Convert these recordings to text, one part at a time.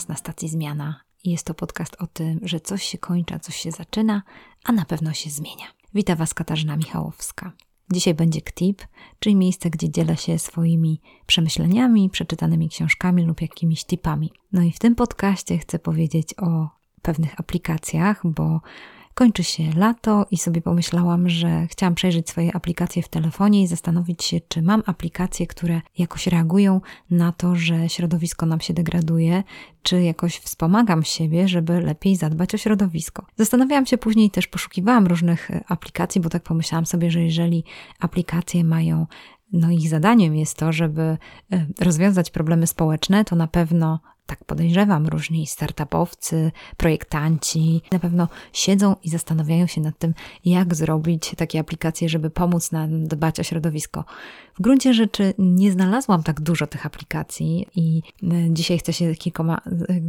Was na stacji Zmiana. Jest to podcast o tym, że coś się kończy, coś się zaczyna, a na pewno się zmienia. Witam Was Katarzyna Michałowska. Dzisiaj będzie KTIP, czyli miejsce, gdzie dzielę się swoimi przemyśleniami, przeczytanymi książkami lub jakimiś tipami. No i w tym podcaście chcę powiedzieć o pewnych aplikacjach, bo Kończy się lato i sobie pomyślałam, że chciałam przejrzeć swoje aplikacje w telefonie i zastanowić się, czy mam aplikacje, które jakoś reagują na to, że środowisko nam się degraduje, czy jakoś wspomagam siebie, żeby lepiej zadbać o środowisko. Zastanawiałam się później, też poszukiwałam różnych aplikacji, bo tak pomyślałam sobie, że jeżeli aplikacje mają no ich zadaniem jest to, żeby e, rozwiązać problemy społeczne, to na pewno tak podejrzewam, różni startupowcy, projektanci na pewno siedzą i zastanawiają się nad tym, jak zrobić takie aplikacje, żeby pomóc nam dbać o środowisko. W gruncie rzeczy nie znalazłam tak dużo tych aplikacji i e, dzisiaj chcę się kilkoma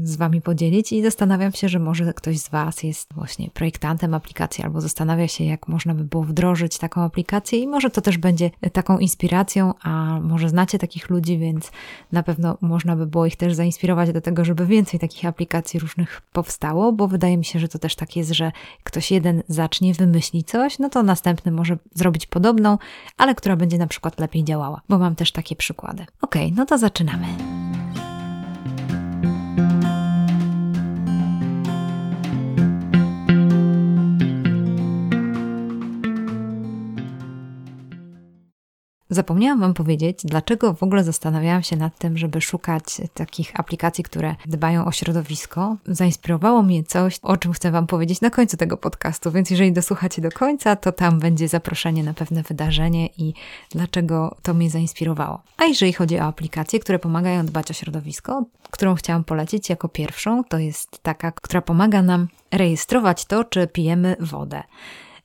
z Wami podzielić i zastanawiam się, że może ktoś z Was jest właśnie projektantem aplikacji albo zastanawia się, jak można by było wdrożyć taką aplikację i może to też będzie taką inspiracją, a może znacie takich ludzi, więc na pewno można by było ich też zainspirować do tego, żeby więcej takich aplikacji różnych powstało, bo wydaje mi się, że to też tak jest, że ktoś jeden zacznie, wymyśli coś, no to następny może zrobić podobną, ale która będzie na przykład lepiej działała, bo mam też takie przykłady. Ok, no to zaczynamy. Zapomniałam Wam powiedzieć, dlaczego w ogóle zastanawiałam się nad tym, żeby szukać takich aplikacji, które dbają o środowisko. Zainspirowało mnie coś, o czym chcę Wam powiedzieć na końcu tego podcastu, więc jeżeli dosłuchacie do końca, to tam będzie zaproszenie na pewne wydarzenie i dlaczego to mnie zainspirowało. A jeżeli chodzi o aplikacje, które pomagają dbać o środowisko, którą chciałam polecić jako pierwszą, to jest taka, która pomaga nam rejestrować to, czy pijemy wodę.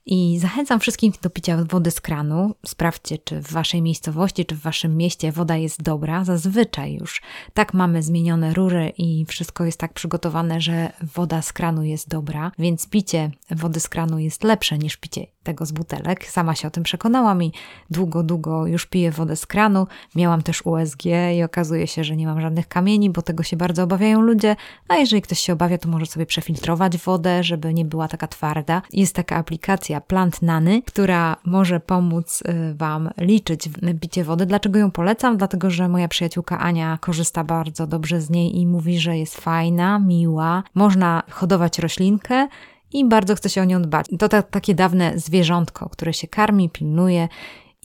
I zachęcam wszystkich do picia wody z kranu. Sprawdźcie, czy w waszej miejscowości, czy w waszym mieście woda jest dobra. Zazwyczaj już tak mamy zmienione rury i wszystko jest tak przygotowane, że woda z kranu jest dobra, więc picie wody z kranu jest lepsze niż picie tego z butelek. Sama się o tym przekonałam i długo, długo już piję wodę z kranu. Miałam też USG i okazuje się, że nie mam żadnych kamieni, bo tego się bardzo obawiają ludzie. A jeżeli ktoś się obawia, to może sobie przefiltrować wodę, żeby nie była taka twarda. Jest taka aplikacja Plant Nany, która może pomóc y, Wam liczyć picie wody. Dlaczego ją polecam? Dlatego, że moja przyjaciółka Ania korzysta bardzo dobrze z niej i mówi, że jest fajna, miła. Można hodować roślinkę i bardzo chce się o nią dbać. To ta, takie dawne zwierzątko, które się karmi, pilnuje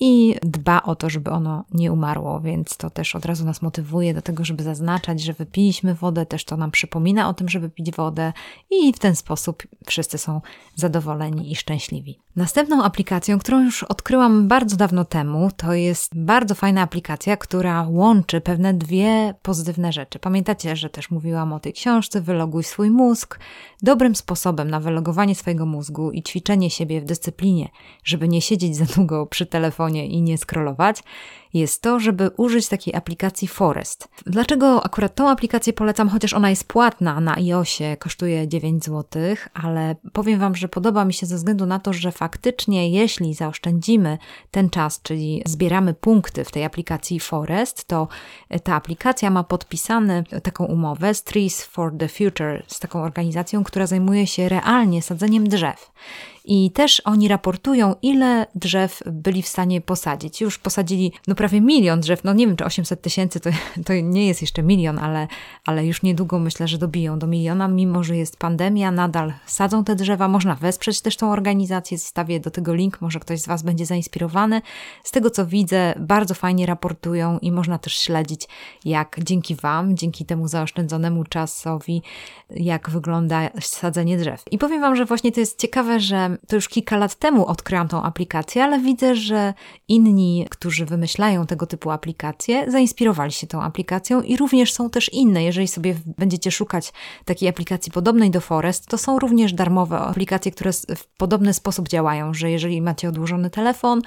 i dba o to, żeby ono nie umarło, więc to też od razu nas motywuje do tego, żeby zaznaczać, że wypiliśmy wodę, też to nam przypomina o tym, żeby pić wodę i w ten sposób wszyscy są zadowoleni i szczęśliwi. Następną aplikacją, którą już odkryłam bardzo dawno temu, to jest bardzo fajna aplikacja, która łączy pewne dwie pozytywne rzeczy. Pamiętacie, że też mówiłam o tej książce Wyloguj swój mózg. Dobrym sposobem na wylogowanie swojego mózgu i ćwiczenie siebie w dyscyplinie, żeby nie siedzieć za długo przy telefonie i nie scrollować, jest to, żeby użyć takiej aplikacji Forest. Dlaczego akurat tą aplikację polecam, chociaż ona jest płatna na iOSie, kosztuje 9 zł, ale powiem Wam, że podoba mi się ze względu na to, że faktycznie jeśli zaoszczędzimy ten czas, czyli zbieramy punkty w tej aplikacji Forest, to ta aplikacja ma podpisane taką umowę z Trees for the Future, z taką organizacją, która zajmuje się realnie sadzeniem drzew. I też oni raportują, ile drzew byli w stanie posadzić. Już posadzili no prawie milion drzew, no nie wiem, czy 800 tysięcy to, to nie jest jeszcze milion, ale, ale już niedługo myślę, że dobiją do miliona, mimo że jest pandemia, nadal sadzą te drzewa. Można wesprzeć też tą organizację, zostawię do tego link, może ktoś z Was będzie zainspirowany. Z tego co widzę, bardzo fajnie raportują i można też śledzić, jak dzięki Wam, dzięki temu zaoszczędzonemu czasowi, jak wygląda sadzenie drzew. I powiem Wam, że właśnie to jest ciekawe, że to już kilka lat temu odkryłam tą aplikację, ale widzę, że inni, którzy wymyślają tego typu aplikacje, zainspirowali się tą aplikacją i również są też inne. Jeżeli sobie będziecie szukać takiej aplikacji podobnej do Forest, to są również darmowe aplikacje, które w podobny sposób działają, że jeżeli macie odłożony telefon,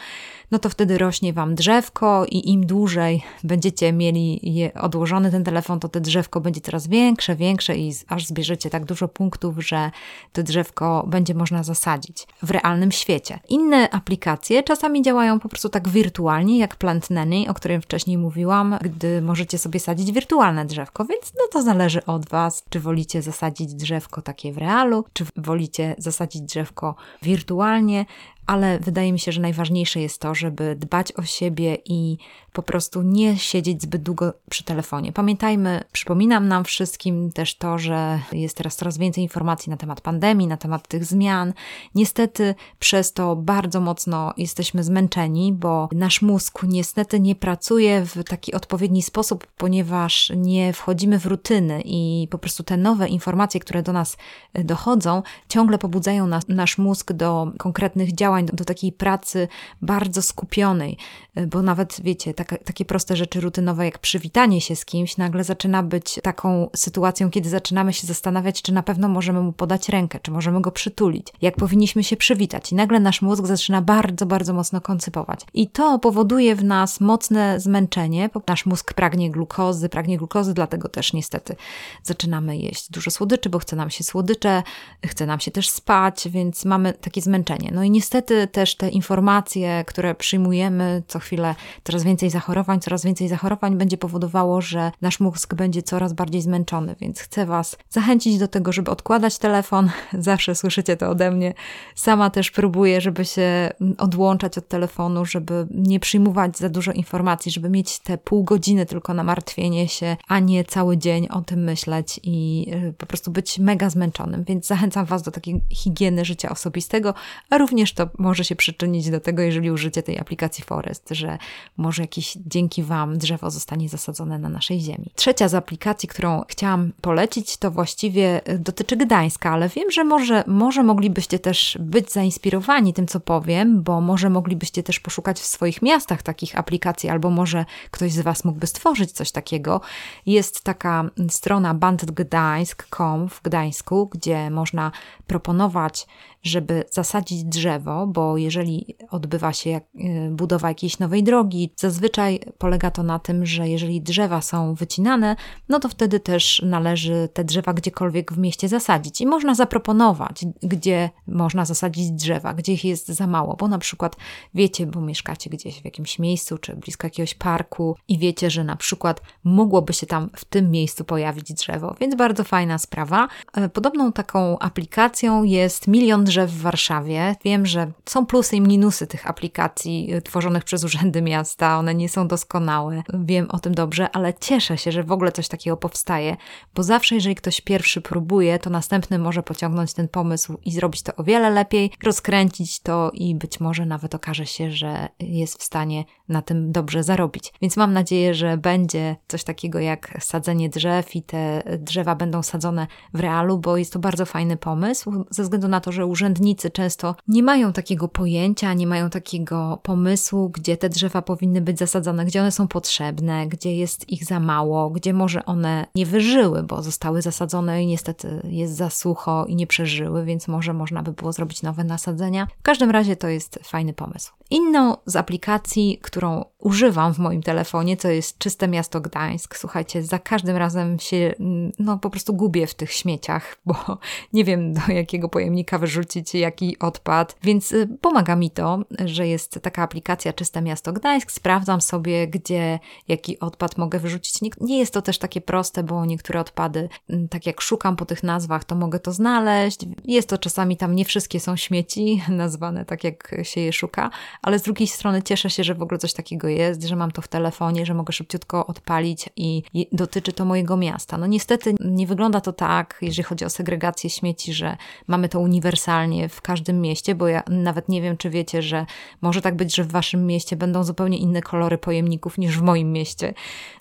no to wtedy rośnie Wam drzewko i im dłużej będziecie mieli je odłożony ten telefon, to te drzewko będzie coraz większe, większe i aż zbierzecie tak dużo punktów, że to drzewko będzie można zasadzić w realnym świecie. Inne aplikacje czasami działają po prostu tak wirtualnie, jak Plant O którym wcześniej mówiłam, gdy możecie sobie sadzić wirtualne drzewko, więc no to zależy od Was, czy wolicie zasadzić drzewko takie w realu, czy wolicie zasadzić drzewko wirtualnie ale wydaje mi się, że najważniejsze jest to, żeby dbać o siebie i po prostu nie siedzieć zbyt długo przy telefonie. Pamiętajmy, przypominam nam wszystkim też to, że jest teraz coraz więcej informacji na temat pandemii, na temat tych zmian. Niestety przez to bardzo mocno jesteśmy zmęczeni, bo nasz mózg niestety nie pracuje w taki odpowiedni sposób, ponieważ nie wchodzimy w rutyny i po prostu te nowe informacje, które do nas dochodzą, ciągle pobudzają nas, nasz mózg do konkretnych działań do, do takiej pracy bardzo skupionej, y, bo nawet wiecie, taka, takie proste rzeczy rutynowe jak przywitanie się z kimś nagle zaczyna być taką sytuacją, kiedy zaczynamy się zastanawiać, czy na pewno możemy mu podać rękę, czy możemy go przytulić, jak powinniśmy się przywitać. I nagle nasz mózg zaczyna bardzo, bardzo mocno koncypować. I to powoduje w nas mocne zmęczenie, bo nasz mózg pragnie glukozy, pragnie glukozy, dlatego też niestety zaczynamy jeść dużo słodyczy, bo chce nam się słodycze, chce nam się też spać, więc mamy takie zmęczenie. No i niestety też te informacje, które przyjmujemy co chwilę, coraz więcej zachorowań, coraz więcej zachorowań będzie powodowało, że nasz mózg będzie coraz bardziej zmęczony, więc chcę Was zachęcić do tego, żeby odkładać telefon. Zawsze słyszycie to ode mnie. Sama też próbuję, żeby się odłączać od telefonu, żeby nie przyjmować za dużo informacji, żeby mieć te pół godziny tylko na martwienie się, a nie cały dzień o tym myśleć i y, po prostu być mega zmęczonym. Więc zachęcam Was do takiej higieny życia osobistego, a również to może się przyczynić do tego, jeżeli użycie tej aplikacji Forest, że może jakieś dzięki Wam drzewo zostanie zasadzone na naszej ziemi. Trzecia z aplikacji, którą chciałam polecić, to właściwie y, dotyczy Gdańska, ale wiem, że może, może moglibyście też być zainspirowani tym, co powiem, bo może moglibyście też poszukać w swoich miastach takich aplikacji, albo może ktoś z Was mógłby stworzyć coś takiego. Jest taka strona bandgdańsk.com w Gdańsku, gdzie można proponować żeby zasadzić drzewo, bo jeżeli odbywa się jak, y, budowa jakiejś nowej drogi, zazwyczaj polega to na tym, że jeżeli drzewa są wycinane, no to wtedy też należy te drzewa gdziekolwiek w mieście zasadzić. I można zaproponować, gdzie można zasadzić drzewa, gdzie ich jest za mało, bo na przykład wiecie, bo mieszkacie gdzieś w jakimś miejscu czy blisko jakiegoś parku i wiecie, że na przykład mogłoby się tam w tym miejscu pojawić drzewo, więc bardzo fajna sprawa. E, podobną taką aplikacją jest Milion Drzew że w Warszawie. Wiem, że są plusy i minusy tych aplikacji y, tworzonych przez urzędy miasta, one nie są doskonałe. Wiem o tym dobrze, ale cieszę się, że w ogóle coś takiego powstaje, bo zawsze, jeżeli ktoś pierwszy próbuje, to następny może pociągnąć ten pomysł i zrobić to o wiele lepiej, rozkręcić to i być może nawet okaże się, że jest w stanie na tym dobrze zarobić. Więc mam nadzieję, że będzie coś takiego jak sadzenie drzew i te drzewa będą sadzone w realu, bo jest to bardzo fajny pomysł, ze względu na to, że urzędy urzędnicy często nie mają takiego pojęcia, nie mają takiego pomysłu, gdzie te drzewa powinny być zasadzone, gdzie one są potrzebne, gdzie jest ich za mało, gdzie może one nie wyżyły, bo zostały zasadzone i niestety jest za sucho i nie przeżyły, więc może można by było zrobić nowe nasadzenia. W każdym razie to jest fajny pomysł. Inną z aplikacji, którą używam w moim telefonie, to jest Czyste Miasto Gdańsk. Słuchajcie, za każdym razem się no po prostu gubię w tych śmieciach, bo nie wiem do jakiego pojemnika wyrzucić jaki odpad, więc y, pomaga mi to, że jest taka aplikacja Czyste Miasto Gdańsk. Sprawdzam sobie, gdzie jaki odpad mogę wyrzucić. Nie, nie jest to też takie proste, bo niektóre odpady, tak jak szukam po tych nazwach, to mogę to znaleźć. Jest to czasami tam nie wszystkie są śmieci nazwane tak, jak się je szuka, ale z drugiej strony cieszę się, że w ogóle coś takiego jest, że mam to w telefonie, że mogę szybciutko odpalić i, dotyczy to mojego miasta. No niestety nie wygląda to tak, jeżeli chodzi o segregację śmieci, że mamy to uniwersalnie w każdym mieście, bo ja nawet nie wiem, czy wiecie, że może tak być, że w waszym mieście będą zupełnie inne kolory pojemników niż w moim mieście.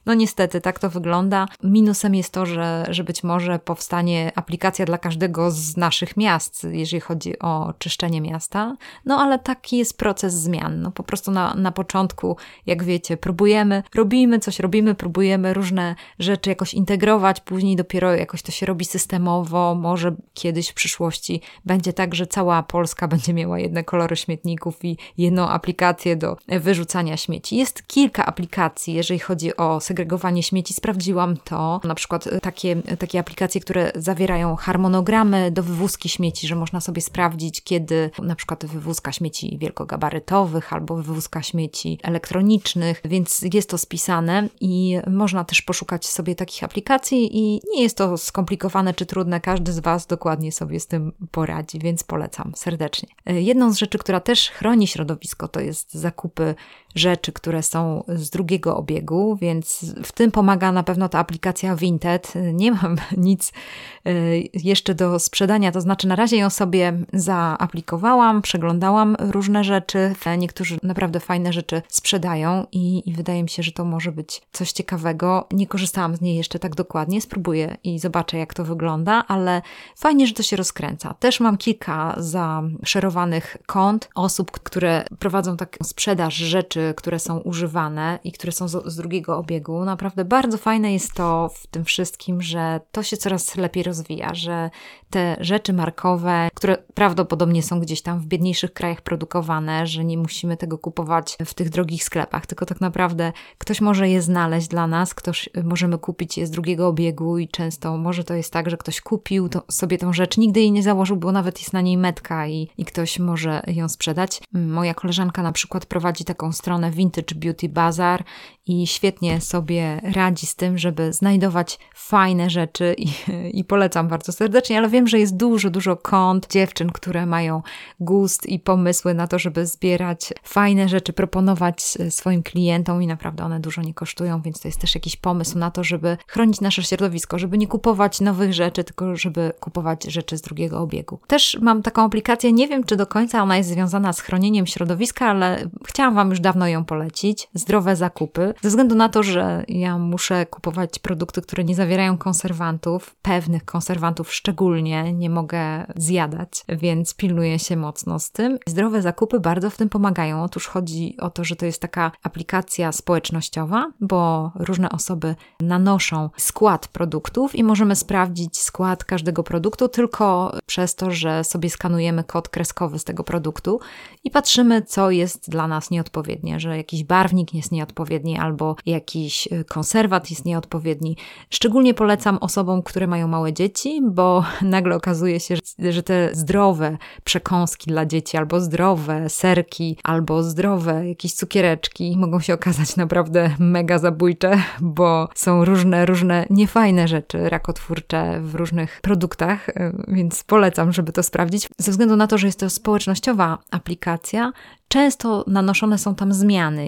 No niestety, tak to wygląda. Minusem jest to, że, że być może powstanie aplikacja dla każdego z naszych miast, jeżeli chodzi o czyszczenie miasta. No ale taki jest proces zmian. No po prostu na, na początku, jak wiecie, próbujemy, robimy coś, robimy, próbujemy różne rzeczy jakoś integrować, później dopiero jakoś to się robi systemowo. Może kiedyś w przyszłości będzie tak, że cała Polska będzie miała jedne kolory śmietników i jedną aplikację do wyrzucania śmieci. Jest kilka aplikacji, jeżeli chodzi o segregowanie śmieci. Sprawdziłam to, na przykład takie, takie aplikacje, które zawierają harmonogramy do wywózki śmieci, że można sobie sprawdzić, kiedy na przykład wywózka śmieci wielkogabarytowych, albo wywózka śmieci elektronicznych, więc jest to spisane i można też poszukać sobie takich aplikacji i nie jest to skomplikowane czy trudne, każdy z Was dokładnie sobie z tym poradzi, więc polecam serdecznie. Jedną z rzeczy, która też chroni środowisko, to jest zakupy rzeczy, które są z drugiego obiegu, więc w tym pomaga na pewno ta aplikacja Vinted. Nie mam nic e, jeszcze do sprzedania, to znaczy na razie ją sobie zaaplikowałam, przeglądałam różne rzeczy. Niektórzy naprawdę fajne rzeczy sprzedają i, i wydaje mi się, że to może być coś ciekawego. Nie korzystałam z niej jeszcze tak dokładnie, spróbuję i zobaczę, jak to wygląda, ale fajnie, że to się rozkręca. Też mam kilka zaszerowanych kont osób, które prowadzą taką sprzedaż rzeczy które są używane i które są z, z drugiego obiegu. Naprawdę bardzo fajne jest to w tym wszystkim, że to się coraz lepiej rozwija, że te rzeczy markowe, które prawdopodobnie są gdzieś tam w biedniejszych krajach produkowane, że nie musimy tego kupować w tych drogich sklepach, tylko tak naprawdę ktoś może je znaleźć dla nas, ktoś możemy kupić je z drugiego obiegu i często może to jest tak, że ktoś kupił to, sobie tą rzecz, nigdy jej nie założył, bo nawet jest na niej metka i, i ktoś może ją sprzedać. Moja koleżanka na przykład prowadzi taką stronę Vintage Beauty Bazaar i świetnie sobie radzi z tym, żeby znajdować fajne rzeczy i, i polecam bardzo serdecznie, ale wiem, że jest dużo, dużo kont dziewczyn, które mają gust i pomysły na to, żeby zbierać fajne rzeczy, proponować swoim klientom i naprawdę one dużo nie kosztują, więc to jest też jakiś pomysł na to, żeby chronić nasze środowisko, żeby nie kupować nowych rzeczy, tylko żeby kupować rzeczy z drugiego obiegu. Też mam taką aplikację, nie wiem czy do końca ona jest związana z chronieniem środowiska, ale chciałam Wam już dawno ją polecić. Zdrowe zakupy ze względu na to, że ja muszę kupować produkty, które nie zawierają konserwantów, pewnych konserwantów szczególnie nie mogę zjadać, więc pilnuję się mocno z tym. Zdrowe zakupy bardzo w tym pomagają. Otóż chodzi o to, że to jest taka aplikacja społecznościowa, bo różne osoby nanoszą skład produktów i możemy sprawdzić skład każdego produktu tylko przez to, że sobie skanujemy kod kreskowy z tego produktu i patrzymy, co jest dla nas nieodpowiednie, że jakiś barwnik jest nieodpowiedni albo jakiś y, konserwat jest nieodpowiedni. Szczególnie polecam osobom, które mają małe dzieci, bo nagle okazuje się, że te zdrowe przekąski dla dzieci, albo zdrowe serki, albo zdrowe jakieś cukiereczki mogą się okazać naprawdę mega zabójcze, bo są różne, różne niefajne rzeczy rakotwórcze w różnych produktach, y, więc polecam, żeby to sprawdzić. Ze względu na to, że jest to społecznościowa aplikacja, często nanoszone są tam zmiany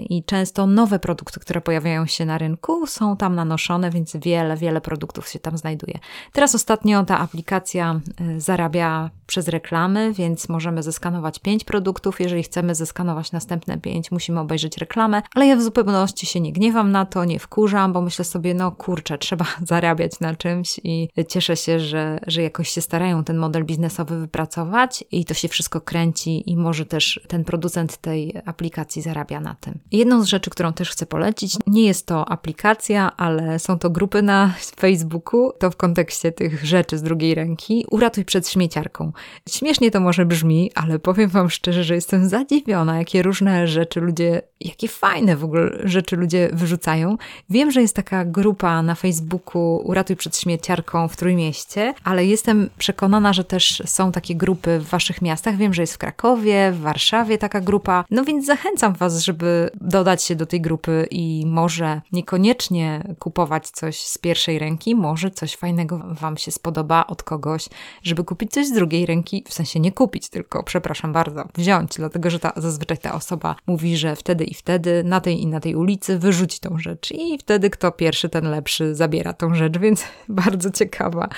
i często nowe produkty, które pojawiają się na rynku, są tam nanoszone, więc wiele, wiele produktów się tam znajduje. Teraz ostatnio ta aplikacja y, zarabia przez reklamy, więc możemy zeskanować pięć produktów. Jeżeli chcemy zeskanować następne pięć, musimy obejrzeć reklamę, ale ja w zupełności się nie gniewam na to, nie wkurzam, bo myślę sobie, no kurczę, trzeba zarabiać na czymś i cieszę się, że, że jakoś się starają ten model biznesowy wypracować i to się wszystko kręci i może też ten producent tej aplikacji zarabia na tym. Jedną z rzeczy, którą też chcę polecić, nie jest to aplikacja, ale są to grupy na Facebooku, to w kontekście tych rzeczy z drugiej ręki. Uratuj przed śmieciarką. Śmiesznie to może brzmi, ale powiem Wam szczerze, że jestem zadziwiona, jakie różne rzeczy ludzie, jakie fajne w ogóle rzeczy ludzie wyrzucają. Wiem, że jest taka grupa na Facebooku Uratuj przed śmieciarką w Trójmieście, ale jestem przekonana, że też są takie grupy w Waszych miastach. Wiem, że jest w Krakowie, w Warszawie taka grupa. No więc zachęcam Was, żeby dodać się do tej grupy i może niekoniecznie kupować coś z pierwszej ręki, może coś fajnego Wam się spodoba od kogoś, żeby kupić coś z drugiej ręki, w sensie nie kupić, tylko przepraszam bardzo, wziąć, dlatego że ta, zazwyczaj ta osoba mówi, że wtedy i wtedy na tej i na tej ulicy wyrzuci tą rzecz i wtedy kto pierwszy, ten lepszy zabiera tą rzecz, więc bardzo ciekawa,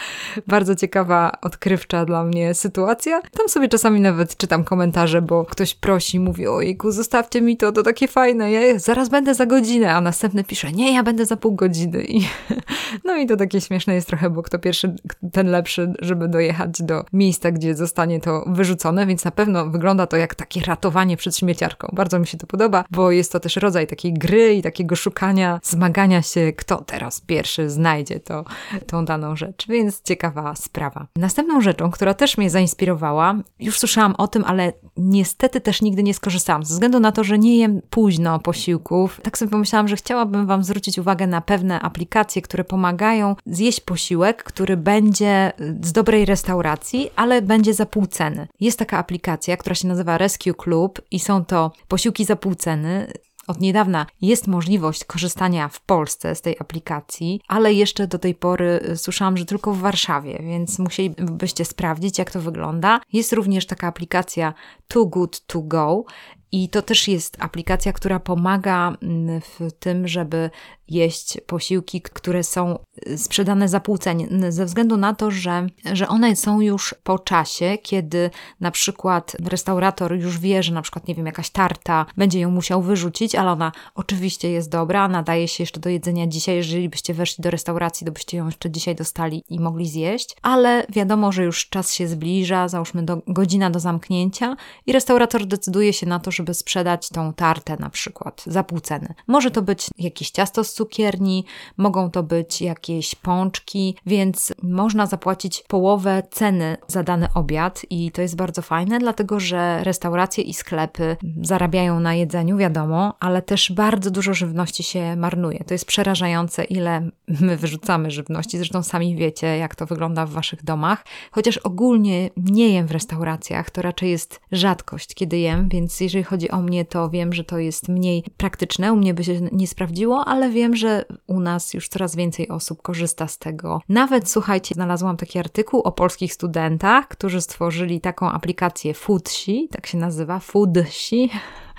bardzo ciekawa, odkrywcza dla mnie sytuacja. Tam sobie czasami nawet czytam komentarze, bo ktoś prosi, mówi, ojku, zostawcie mi to, to takie fajne, ja zaraz będę za godzinę, a następny pisze, nie, ja będę za pół godziny i no i to takie śmieszne jest trochę, bo kto pierwszy, ten lepszy, żeby dojechać do miejsca, gdzie zostanie to wyrzucone, więc na pewno wygląda to jak takie ratowanie przed śmieciarką. Bardzo mi się to podoba, bo jest to też rodzaj takiej gry i takiego szukania, zmagania się, kto teraz pierwszy znajdzie to, tą daną rzecz, więc ciekawa sprawa. Następną rzeczą, która też mnie zainspirowała, już słyszałam o tym, ale niestety też nigdy nie skorzystałam, ze względu na to, że nie jem późno posiłków. Tak sobie pomyślałam, że chciałabym Wam zwrócić uwagę na pewne aplikacje, które pomagają zjeść posiłek, który będzie z dobrej restauracji, ale będzie za pół ceny. Jest taka aplikacja, która się nazywa Rescue Club i są to posiłki za pół ceny od niedawna jest możliwość korzystania w Polsce z tej aplikacji, ale jeszcze do tej pory y, słyszałam, że tylko w Warszawie, więc musielibyście sprawdzić, jak to wygląda. Jest również taka aplikacja Too Good To Go i to też jest aplikacja, która pomaga mm, w tym, żeby jeść posiłki, które są y, sprzedane za pół ceny, ze względu na to, że, że one są już po czasie, kiedy na przykład restaurator już wie, że na przykład, nie wiem, jakaś tarta będzie ją musiał wyrzucić, ale ona oczywiście jest dobra, nadaje się jeszcze do jedzenia dzisiaj. Jeżeli byście weszli do restauracji, to byście ją jeszcze dzisiaj dostali i mogli zjeść, ale wiadomo, że już czas się zbliża, załóżmy do, godzina do zamknięcia i restaurator decyduje się na to, żeby sprzedać tą tartę na przykład za pół ceny. Może to być jakieś ciasto z cukierni, mogą to być jakieś pączki, więc można zapłacić połowę ceny za dany obiad i to jest bardzo fajne, dlatego że restauracje i sklepy zarabiają na jedzeniu, wiadomo, ale też bardzo dużo żywności się marnuje. To jest przerażające, ile my wyrzucamy żywności. Zresztą sami wiecie, jak to wygląda w waszych domach. Chociaż ogólnie nie jem w restauracjach, to raczej jest rzadkość, kiedy jem, więc jeżeli chodzi o mnie, to wiem, że to jest mniej praktyczne. U mnie by się nie sprawdziło, ale wiem, że u nas już coraz więcej osób korzysta z tego. Nawet słuchajcie, znalazłam taki artykuł o polskich studentach, którzy stworzyli taką aplikację Foodsi, tak się nazywa, Foodsi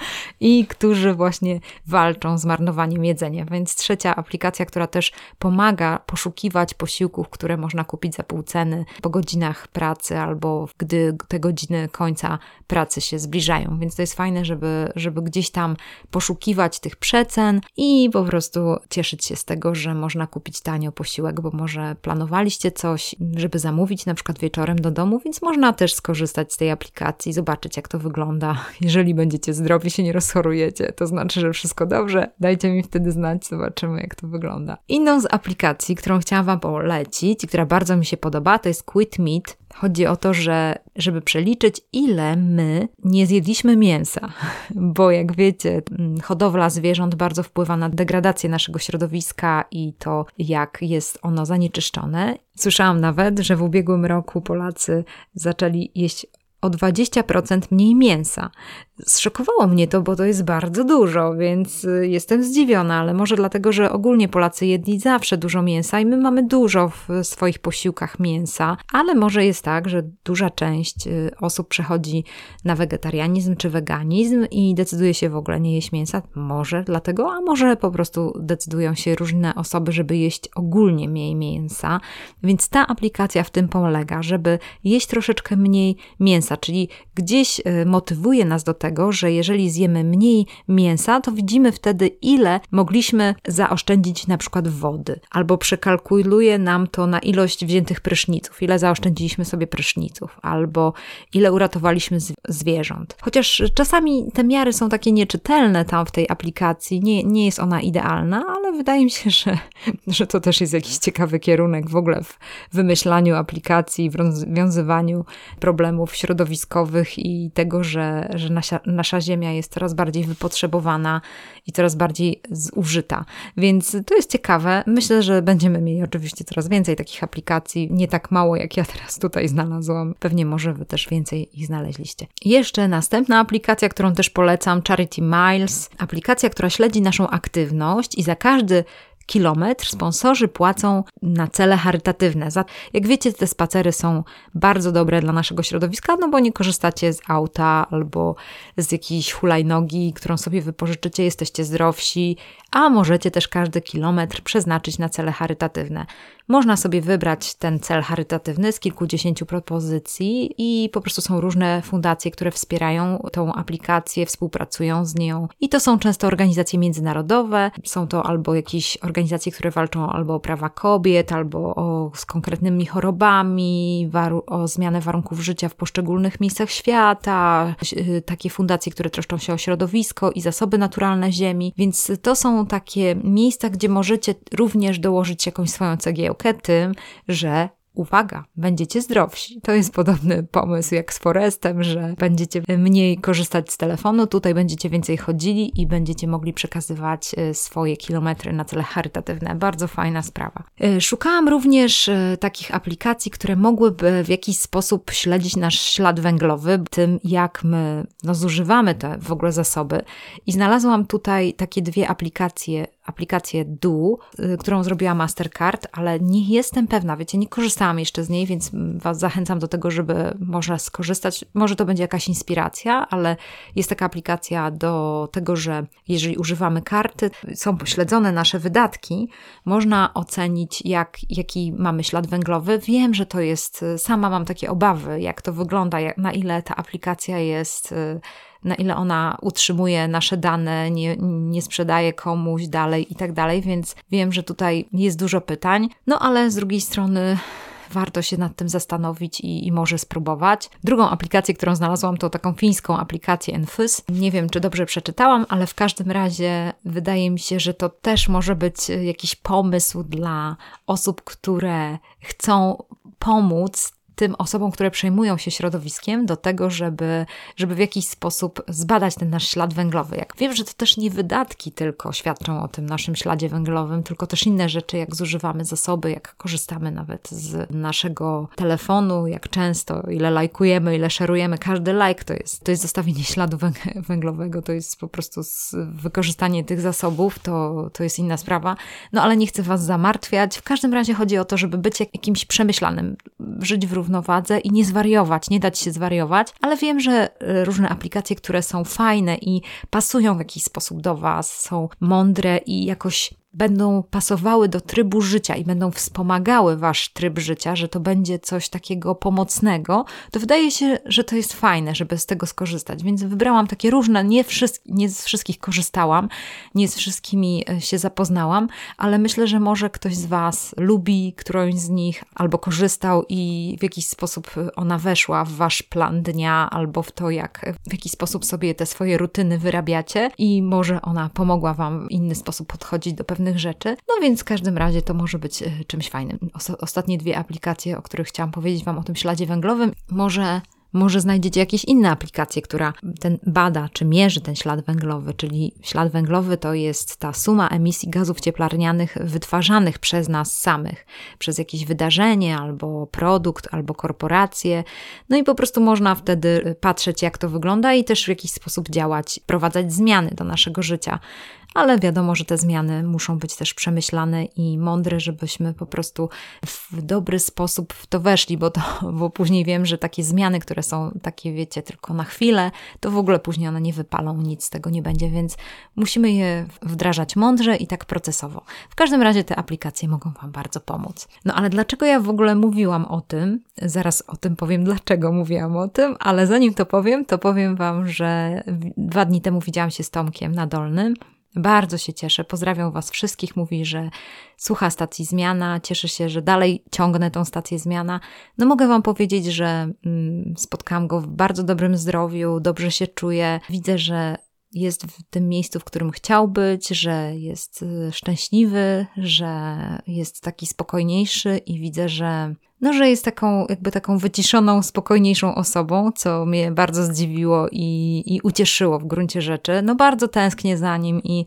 i którzy właśnie walczą z marnowaniem jedzenia. Więc trzecia aplikacja, która też pomaga poszukiwać posiłków, które można kupić za pół ceny po godzinach pracy albo gdy te godziny końca pracy się zbliżają. Więc to jest fajne, żeby, żeby gdzieś tam poszukiwać tych przecen i po prostu cieszyć się z tego, że można kupić tanio posiłek, bo może planowaliście coś, żeby zamówić na przykład wieczorem do domu, więc można też skorzystać z tej aplikacji, zobaczyć jak to wygląda, jeżeli będziecie zdrowi się nie rozchorujecie, to znaczy, że wszystko dobrze. Dajcie mi wtedy znać, zobaczymy, jak to wygląda. Inną z aplikacji, którą chciałam Wam polecić, która bardzo mi się podoba, to jest Quit Meat. Chodzi o to, że żeby przeliczyć, ile my nie zjedliśmy mięsa, bo jak wiecie, mm, hodowla zwierząt bardzo wpływa na degradację naszego środowiska i to, jak jest ono zanieczyszczone. Słyszałam nawet, że w ubiegłym roku Polacy zaczęli jeść o 20% mniej mięsa. Zszokowało mnie to, bo to jest bardzo dużo, więc y, jestem zdziwiona, ale może dlatego, że ogólnie Polacy jedli zawsze dużo mięsa i my mamy dużo w swoich posiłkach mięsa, ale może jest tak, że duża część y, osób przechodzi na wegetarianizm czy weganizm i decyduje się w ogóle nie jeść mięsa. Może dlatego, a może po prostu decydują się różne osoby, żeby jeść ogólnie mniej mięsa. Więc ta aplikacja w tym polega, żeby jeść troszeczkę mniej mięsa, czyli gdzieś y, motywuje nas do tego, tego, że jeżeli zjemy mniej mięsa, to widzimy wtedy, ile mogliśmy zaoszczędzić na przykład wody, albo przekalkuluje nam to na ilość wziętych pryszniców, ile zaoszczędziliśmy sobie pryszniców, albo ile uratowaliśmy zwierząt. Chociaż czasami te miary są takie nieczytelne tam w tej aplikacji, nie, nie jest ona idealna, ale wydaje mi się, że, że to też jest jakiś ciekawy kierunek w ogóle w wymyślaniu aplikacji, w rozwiązywaniu problemów środowiskowych i tego, że, że nasza, nasza ziemia jest coraz bardziej wypotrzebowana i coraz bardziej zużyta. Więc to jest ciekawe. Myślę, że będziemy mieli oczywiście coraz więcej takich aplikacji, nie tak mało jak ja teraz tutaj znalazłam. Pewnie może wy też więcej ich znaleźliście. Jeszcze następna aplikacja, którą też polecam, Charity Miles. Aplikacja, która śledzi naszą aktywność i za każdy kilometr sponsorzy płacą na cele charytatywne. Jak wiecie, te spacery są bardzo dobre dla naszego środowiska, no bo nie korzystacie z auta albo z jakiejś hulajnogi, którą sobie wypożyczycie, jesteście zdrowsi, a możecie też każdy kilometr przeznaczyć na cele charytatywne. Można sobie wybrać ten cel charytatywny z kilkudziesięciu propozycji i po prostu są różne fundacje, które wspierają tą aplikację, współpracują z nią. I to są często organizacje międzynarodowe, są to albo jakieś organizacje, które walczą albo o prawa kobiet, albo o, z konkretnymi chorobami, o zmianę warunków życia w poszczególnych miejscach świata, y, takie fundacje, które troszczą się o środowisko i zasoby naturalne ziemi. Więc to są takie miejsca, gdzie możecie również dołożyć jakąś swoją cegiełkę tym, że uwaga, będziecie zdrowsi. To jest podobny pomysł jak z Forestem, że będziecie mniej korzystać z telefonu, tutaj będziecie więcej chodzili i będziecie mogli przekazywać e, swoje kilometry na cele charytatywne. Bardzo fajna sprawa. E, szukałam również e, takich aplikacji, które mogłyby w jakiś sposób śledzić nasz ślad węglowy, tym jak my no, zużywamy te w ogóle zasoby. I znalazłam tutaj takie dwie aplikacje aplikację Du, y, którą zrobiła Mastercard, ale nie jestem pewna, wiecie, nie korzystałam jeszcze z niej, więc Was zachęcam do tego, żeby może skorzystać. Może to będzie jakaś inspiracja, ale jest taka aplikacja do tego, że jeżeli używamy karty, są pośledzone nasze wydatki, można ocenić, jak, jaki mamy ślad węglowy. Wiem, że to jest, sama mam takie obawy, jak to wygląda, jak, na ile ta aplikacja jest y, na ile ona utrzymuje nasze dane, nie, nie sprzedaje komuś dalej i tak dalej, więc wiem, że tutaj jest dużo pytań, no ale z drugiej strony warto się nad tym zastanowić i, i, może spróbować. Drugą aplikację, którą znalazłam, to taką fińską aplikację Enfys. Nie wiem, czy dobrze przeczytałam, ale w każdym razie wydaje mi się, że to też może być jakiś pomysł dla osób, które chcą pomóc tym osobom, które przejmują się środowiskiem, do tego, żeby, żeby w jakiś sposób zbadać ten nasz ślad węglowy. Jak wiem, że to też nie wydatki tylko świadczą o tym naszym śladzie węglowym, tylko też inne rzeczy, jak zużywamy zasoby, jak korzystamy nawet z naszego telefonu, jak często, ile lajkujemy, ile szerujemy. Każdy like to jest, to jest zostawienie śladu węglowego, to jest po prostu wykorzystanie tych zasobów, to, to jest inna sprawa. No ale nie chcę Was zamartwiać. W każdym razie chodzi o to, żeby być jakimś przemyślanym, żyć w równowadze i nie zwariować, nie dać się zwariować, ale wiem, że e, różne aplikacje, które są fajne i pasują w jakiś sposób do Was, są mądre i jakoś będą pasowały do trybu życia i będą wspomagały wasz tryb życia, że to będzie coś takiego pomocnego, to wydaje się, że to jest fajne, żeby z tego skorzystać. Więc wybrałam takie różne, nie, nie z wszystkich korzystałam, nie z wszystkimi e, się zapoznałam, ale myślę, że może ktoś z was lubi którąś z nich albo korzystał i w jakiś sposób ona weszła w wasz plan dnia albo w to, jak w jaki sposób sobie te swoje rutyny wyrabiacie i może ona pomogła wam w inny sposób podchodzić do pewnych pewnych rzeczy. No więc w każdym razie to może być e, czymś fajnym. Ostatnie dwie aplikacje, o których chciałam powiedzieć Wam o tym śladzie węglowym, może może znajdziecie jakieś inne aplikacje, która ten bada czy mierzy ten ślad węglowy, czyli ślad węglowy to jest ta suma emisji gazów cieplarnianych wytwarzanych przez nas samych, przez jakieś wydarzenie albo produkt, albo korporację. No i po prostu można wtedy patrzeć, jak to wygląda i też w jakiś sposób działać, prowadzać zmiany do naszego życia ale wiadomo, że te zmiany muszą być też przemyślane i mądre, żebyśmy po prostu w dobry sposób w to weszli, bo, to, bo później wiem, że takie zmiany, które są takie, wiecie, tylko na chwilę, to w ogóle później one nie wypalą, nic z tego nie będzie, więc musimy je wdrażać mądrze i tak procesowo. W każdym razie te aplikacje mogą Wam bardzo pomóc. No ale dlaczego ja w ogóle mówiłam o tym? Zaraz o tym powiem, dlaczego mówiłam o tym, ale zanim to powiem, to powiem Wam, że dwa dni temu widziałam się z Tomkiem na Dolnym bardzo się cieszę. Pozdrawiam Was wszystkich. Mówi, że słucha stacji Zmiana. Cieszę się, że dalej ciągnę tą stację Zmiana. No mogę Wam powiedzieć, że mm, spotkałam go w bardzo dobrym zdrowiu, dobrze się czuję. Widzę, że jest w tym miejscu, w którym chciał być, że jest y, szczęśliwy, że jest taki spokojniejszy i widzę, że no, że jest taką, jakby taką wyciszoną, spokojniejszą osobą, co mnie bardzo zdziwiło i, i ucieszyło w gruncie rzeczy. No, bardzo tęsknię za nim i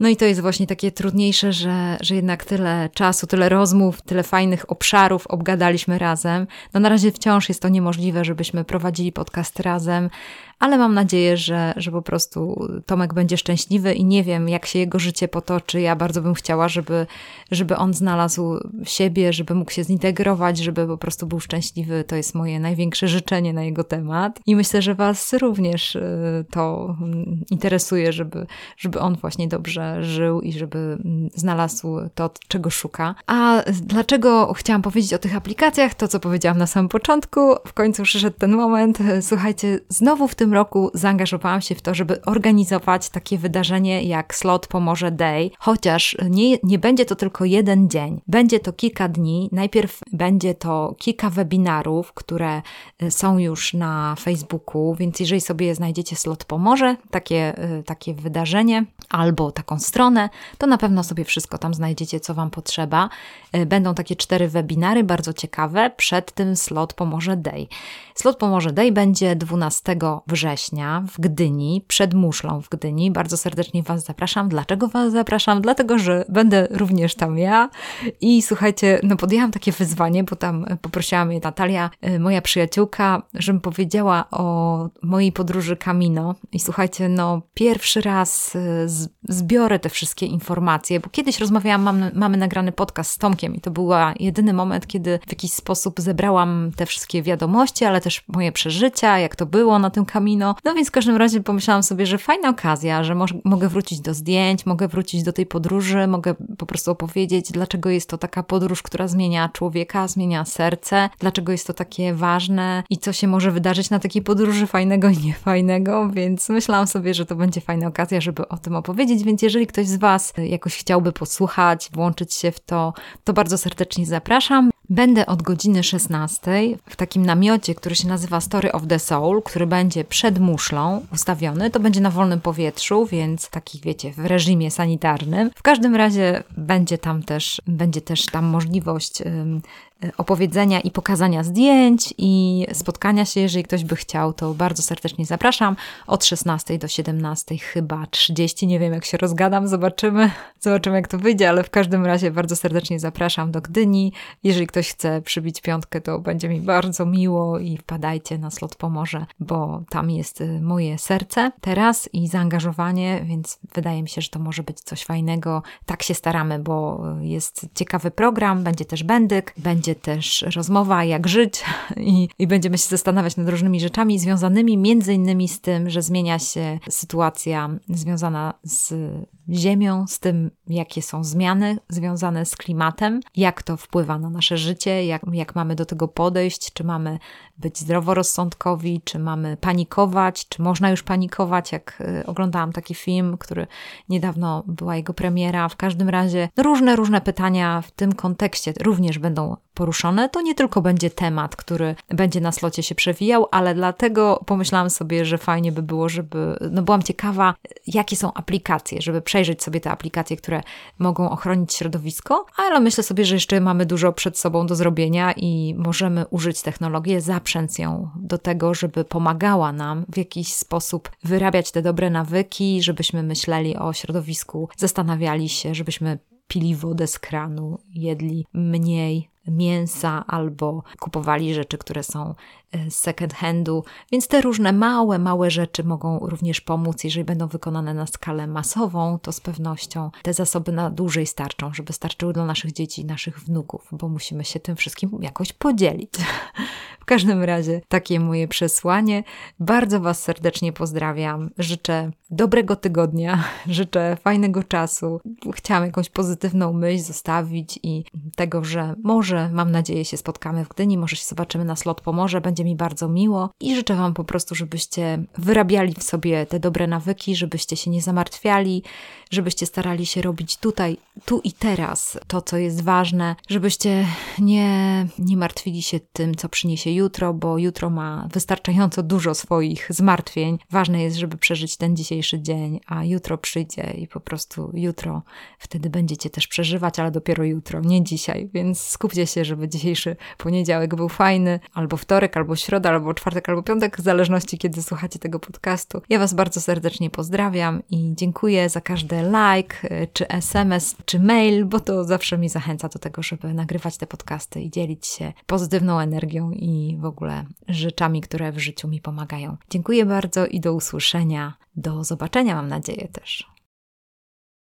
no i to jest właśnie takie trudniejsze, że, że jednak tyle czasu, tyle rozmów, tyle fajnych obszarów obgadaliśmy razem. No na razie wciąż jest to niemożliwe, żebyśmy prowadzili podcast razem, ale mam nadzieję, że, że po prostu Tomek będzie szczęśliwy i nie wiem, jak się jego życie potoczy. Ja bardzo bym chciała, żeby, żeby on znalazł siebie, żeby mógł się zintegrować, żeby po prostu był szczęśliwy. To jest moje największe życzenie na jego temat. I myślę, że Was również y, to interesuje, żeby, żeby on właśnie dobrze żył i żeby mm, znalazł to, czego szuka. A dlaczego chciałam powiedzieć o tych aplikacjach? To, co powiedziałam na samym początku, w końcu przyszedł ten moment. Słuchajcie, znowu w tym tym roku zaangażowałam się w to, żeby organizować takie wydarzenie jak Slot Pomoże Day, chociaż nie, nie będzie to tylko jeden dzień. Będzie to kilka dni. Najpierw będzie to kilka webinarów, które y, są już na Facebooku, więc jeżeli sobie znajdziecie Slot Pomoże, takie, y, takie wydarzenie, albo taką stronę, to na pewno sobie wszystko tam znajdziecie, co Wam potrzeba. E, będą takie cztery webinary, bardzo ciekawe. Przed tym slot Pomoże Day. Slot Pomoże Day będzie 12 września w Gdyni, przed Muszlą w Gdyni. Bardzo serdecznie Was zapraszam. Dlaczego Was zapraszam? Dlatego, że będę również tam ja. I słuchajcie, no podjęłam takie wyzwanie, bo tam poprosiła mnie Natalia, e, moja przyjaciółka, żebym powiedziała o mojej podróży Camino. I słuchajcie, no pierwszy raz e, zbiorę te wszystkie informacje, bo kiedyś rozmawiałam, mamy, mamy nagrany podcast z Tomkiem i to był jedyny moment, kiedy w jakiś sposób zebrałam te wszystkie wiadomości, ale też moje przeżycia, jak to było na tym Camino. No więc w każdym razie pomyślałam sobie, że fajna okazja, że mo mogę wrócić do zdjęć, mogę wrócić do tej podróży, mogę po prostu opowiedzieć, dlaczego jest to taka podróż, która zmienia człowieka, zmienia serce, dlaczego jest to takie ważne i co się może wydarzyć na takiej podróży fajnego i niefajnego, więc myślałam sobie, że to będzie fajna okazja, żeby o tym opowiedzieć, więc jeżeli ktoś z Was jakoś chciałby posłuchać, włączyć się w to, to bardzo serdecznie zapraszam. Będę od godziny 16 w takim namiocie, który się nazywa Story of the Soul, który będzie przed muszlą ustawiony. To będzie na wolnym powietrzu, więc takich wiecie, w reżimie sanitarnym. W każdym razie będzie tam też, będzie też tam możliwość opowiedzenia i pokazania zdjęć i spotkania się, jeżeli ktoś by chciał, to bardzo serdecznie zapraszam. Od 16 do 17 chyba 30, nie wiem jak się rozgadam, zobaczymy, zobaczymy jak to wyjdzie, ale w każdym razie bardzo serdecznie zapraszam do Gdyni. Jeżeli ktoś chce przybić piątkę, to będzie mi bardzo miło i wpadajcie na slot Pomorze, bo tam jest y, moje serce teraz i zaangażowanie, więc wydaje mi się, że to może być coś fajnego. Tak się staramy, bo y, jest ciekawy program, będzie też bendyk, będzie będzie też rozmowa, jak żyć i, i będziemy się zastanawiać nad różnymi rzeczami związanymi między innymi z tym, że zmienia się sytuacja związana z Ziemią, z tym, jakie są zmiany związane z klimatem, jak to wpływa na nasze życie, jak, jak mamy do tego podejść, czy mamy być zdroworozsądkowi, czy mamy panikować, czy można już panikować, jak y, oglądałam taki film, który niedawno była jego premiera. W każdym razie różne, różne pytania w tym kontekście również będą poruszone. To nie tylko będzie temat, który będzie na slocie się przewijał, ale dlatego pomyślałam sobie, że fajnie by było, żeby, no byłam ciekawa, jakie są aplikacje, żeby przejrzeć sobie te aplikacje, które mogą ochronić środowisko, ale myślę sobie, że jeszcze mamy dużo przed sobą do zrobienia i możemy użyć technologię, zaprzęc ją do tego, żeby pomagała nam w jakiś sposób wyrabiać te dobre nawyki, żebyśmy myśleli o środowisku, zastanawiali się, żebyśmy pili wodę z kranu, jedli mniej mięsa albo kupowali rzeczy, które są z second handu. Więc te różne małe, małe rzeczy mogą również pomóc. Jeżeli będą wykonane na skalę masową, to z pewnością te zasoby na dłużej starczą, żeby starczyły dla naszych dzieci i naszych wnuków, bo musimy się tym wszystkim jakoś podzielić. W każdym razie takie moje przesłanie. Bardzo Was serdecznie pozdrawiam. Życzę dobrego tygodnia, życzę fajnego czasu. Chciałam jakąś pozytywną myśl zostawić i tego, że może, mam nadzieję, się spotkamy w Gdyni, może się zobaczymy na slot Pomorze, będzie mi bardzo miło i życzę Wam po prostu, żebyście wyrabiali w sobie te dobre nawyki, żebyście się nie zamartwiali, żebyście starali się robić tutaj, tu i teraz to, co jest ważne, żebyście nie, nie martwili się tym, co przyniesie jutro, bo jutro ma wystarczająco dużo swoich zmartwień. Ważne jest, żeby przeżyć ten dzisiejszy dzień, a jutro przyjdzie i po prostu jutro wtedy będziecie też przeżywać, ale dopiero jutro, nie dzisiaj. Więc skupcie się, żeby dzisiejszy poniedziałek był fajny, albo wtorek, albo środa, albo czwartek, albo piątek, w zależności kiedy słuchacie tego podcastu. Ja Was bardzo serdecznie pozdrawiam i dziękuję za każdy like, czy SMS, czy mail, bo to zawsze mi zachęca do tego, żeby nagrywać te podcasty i dzielić się pozytywną energią i w ogóle rzeczami, które w życiu mi pomagają. Dziękuję bardzo i do usłyszenia. Do zobaczenia, mam nadzieję też.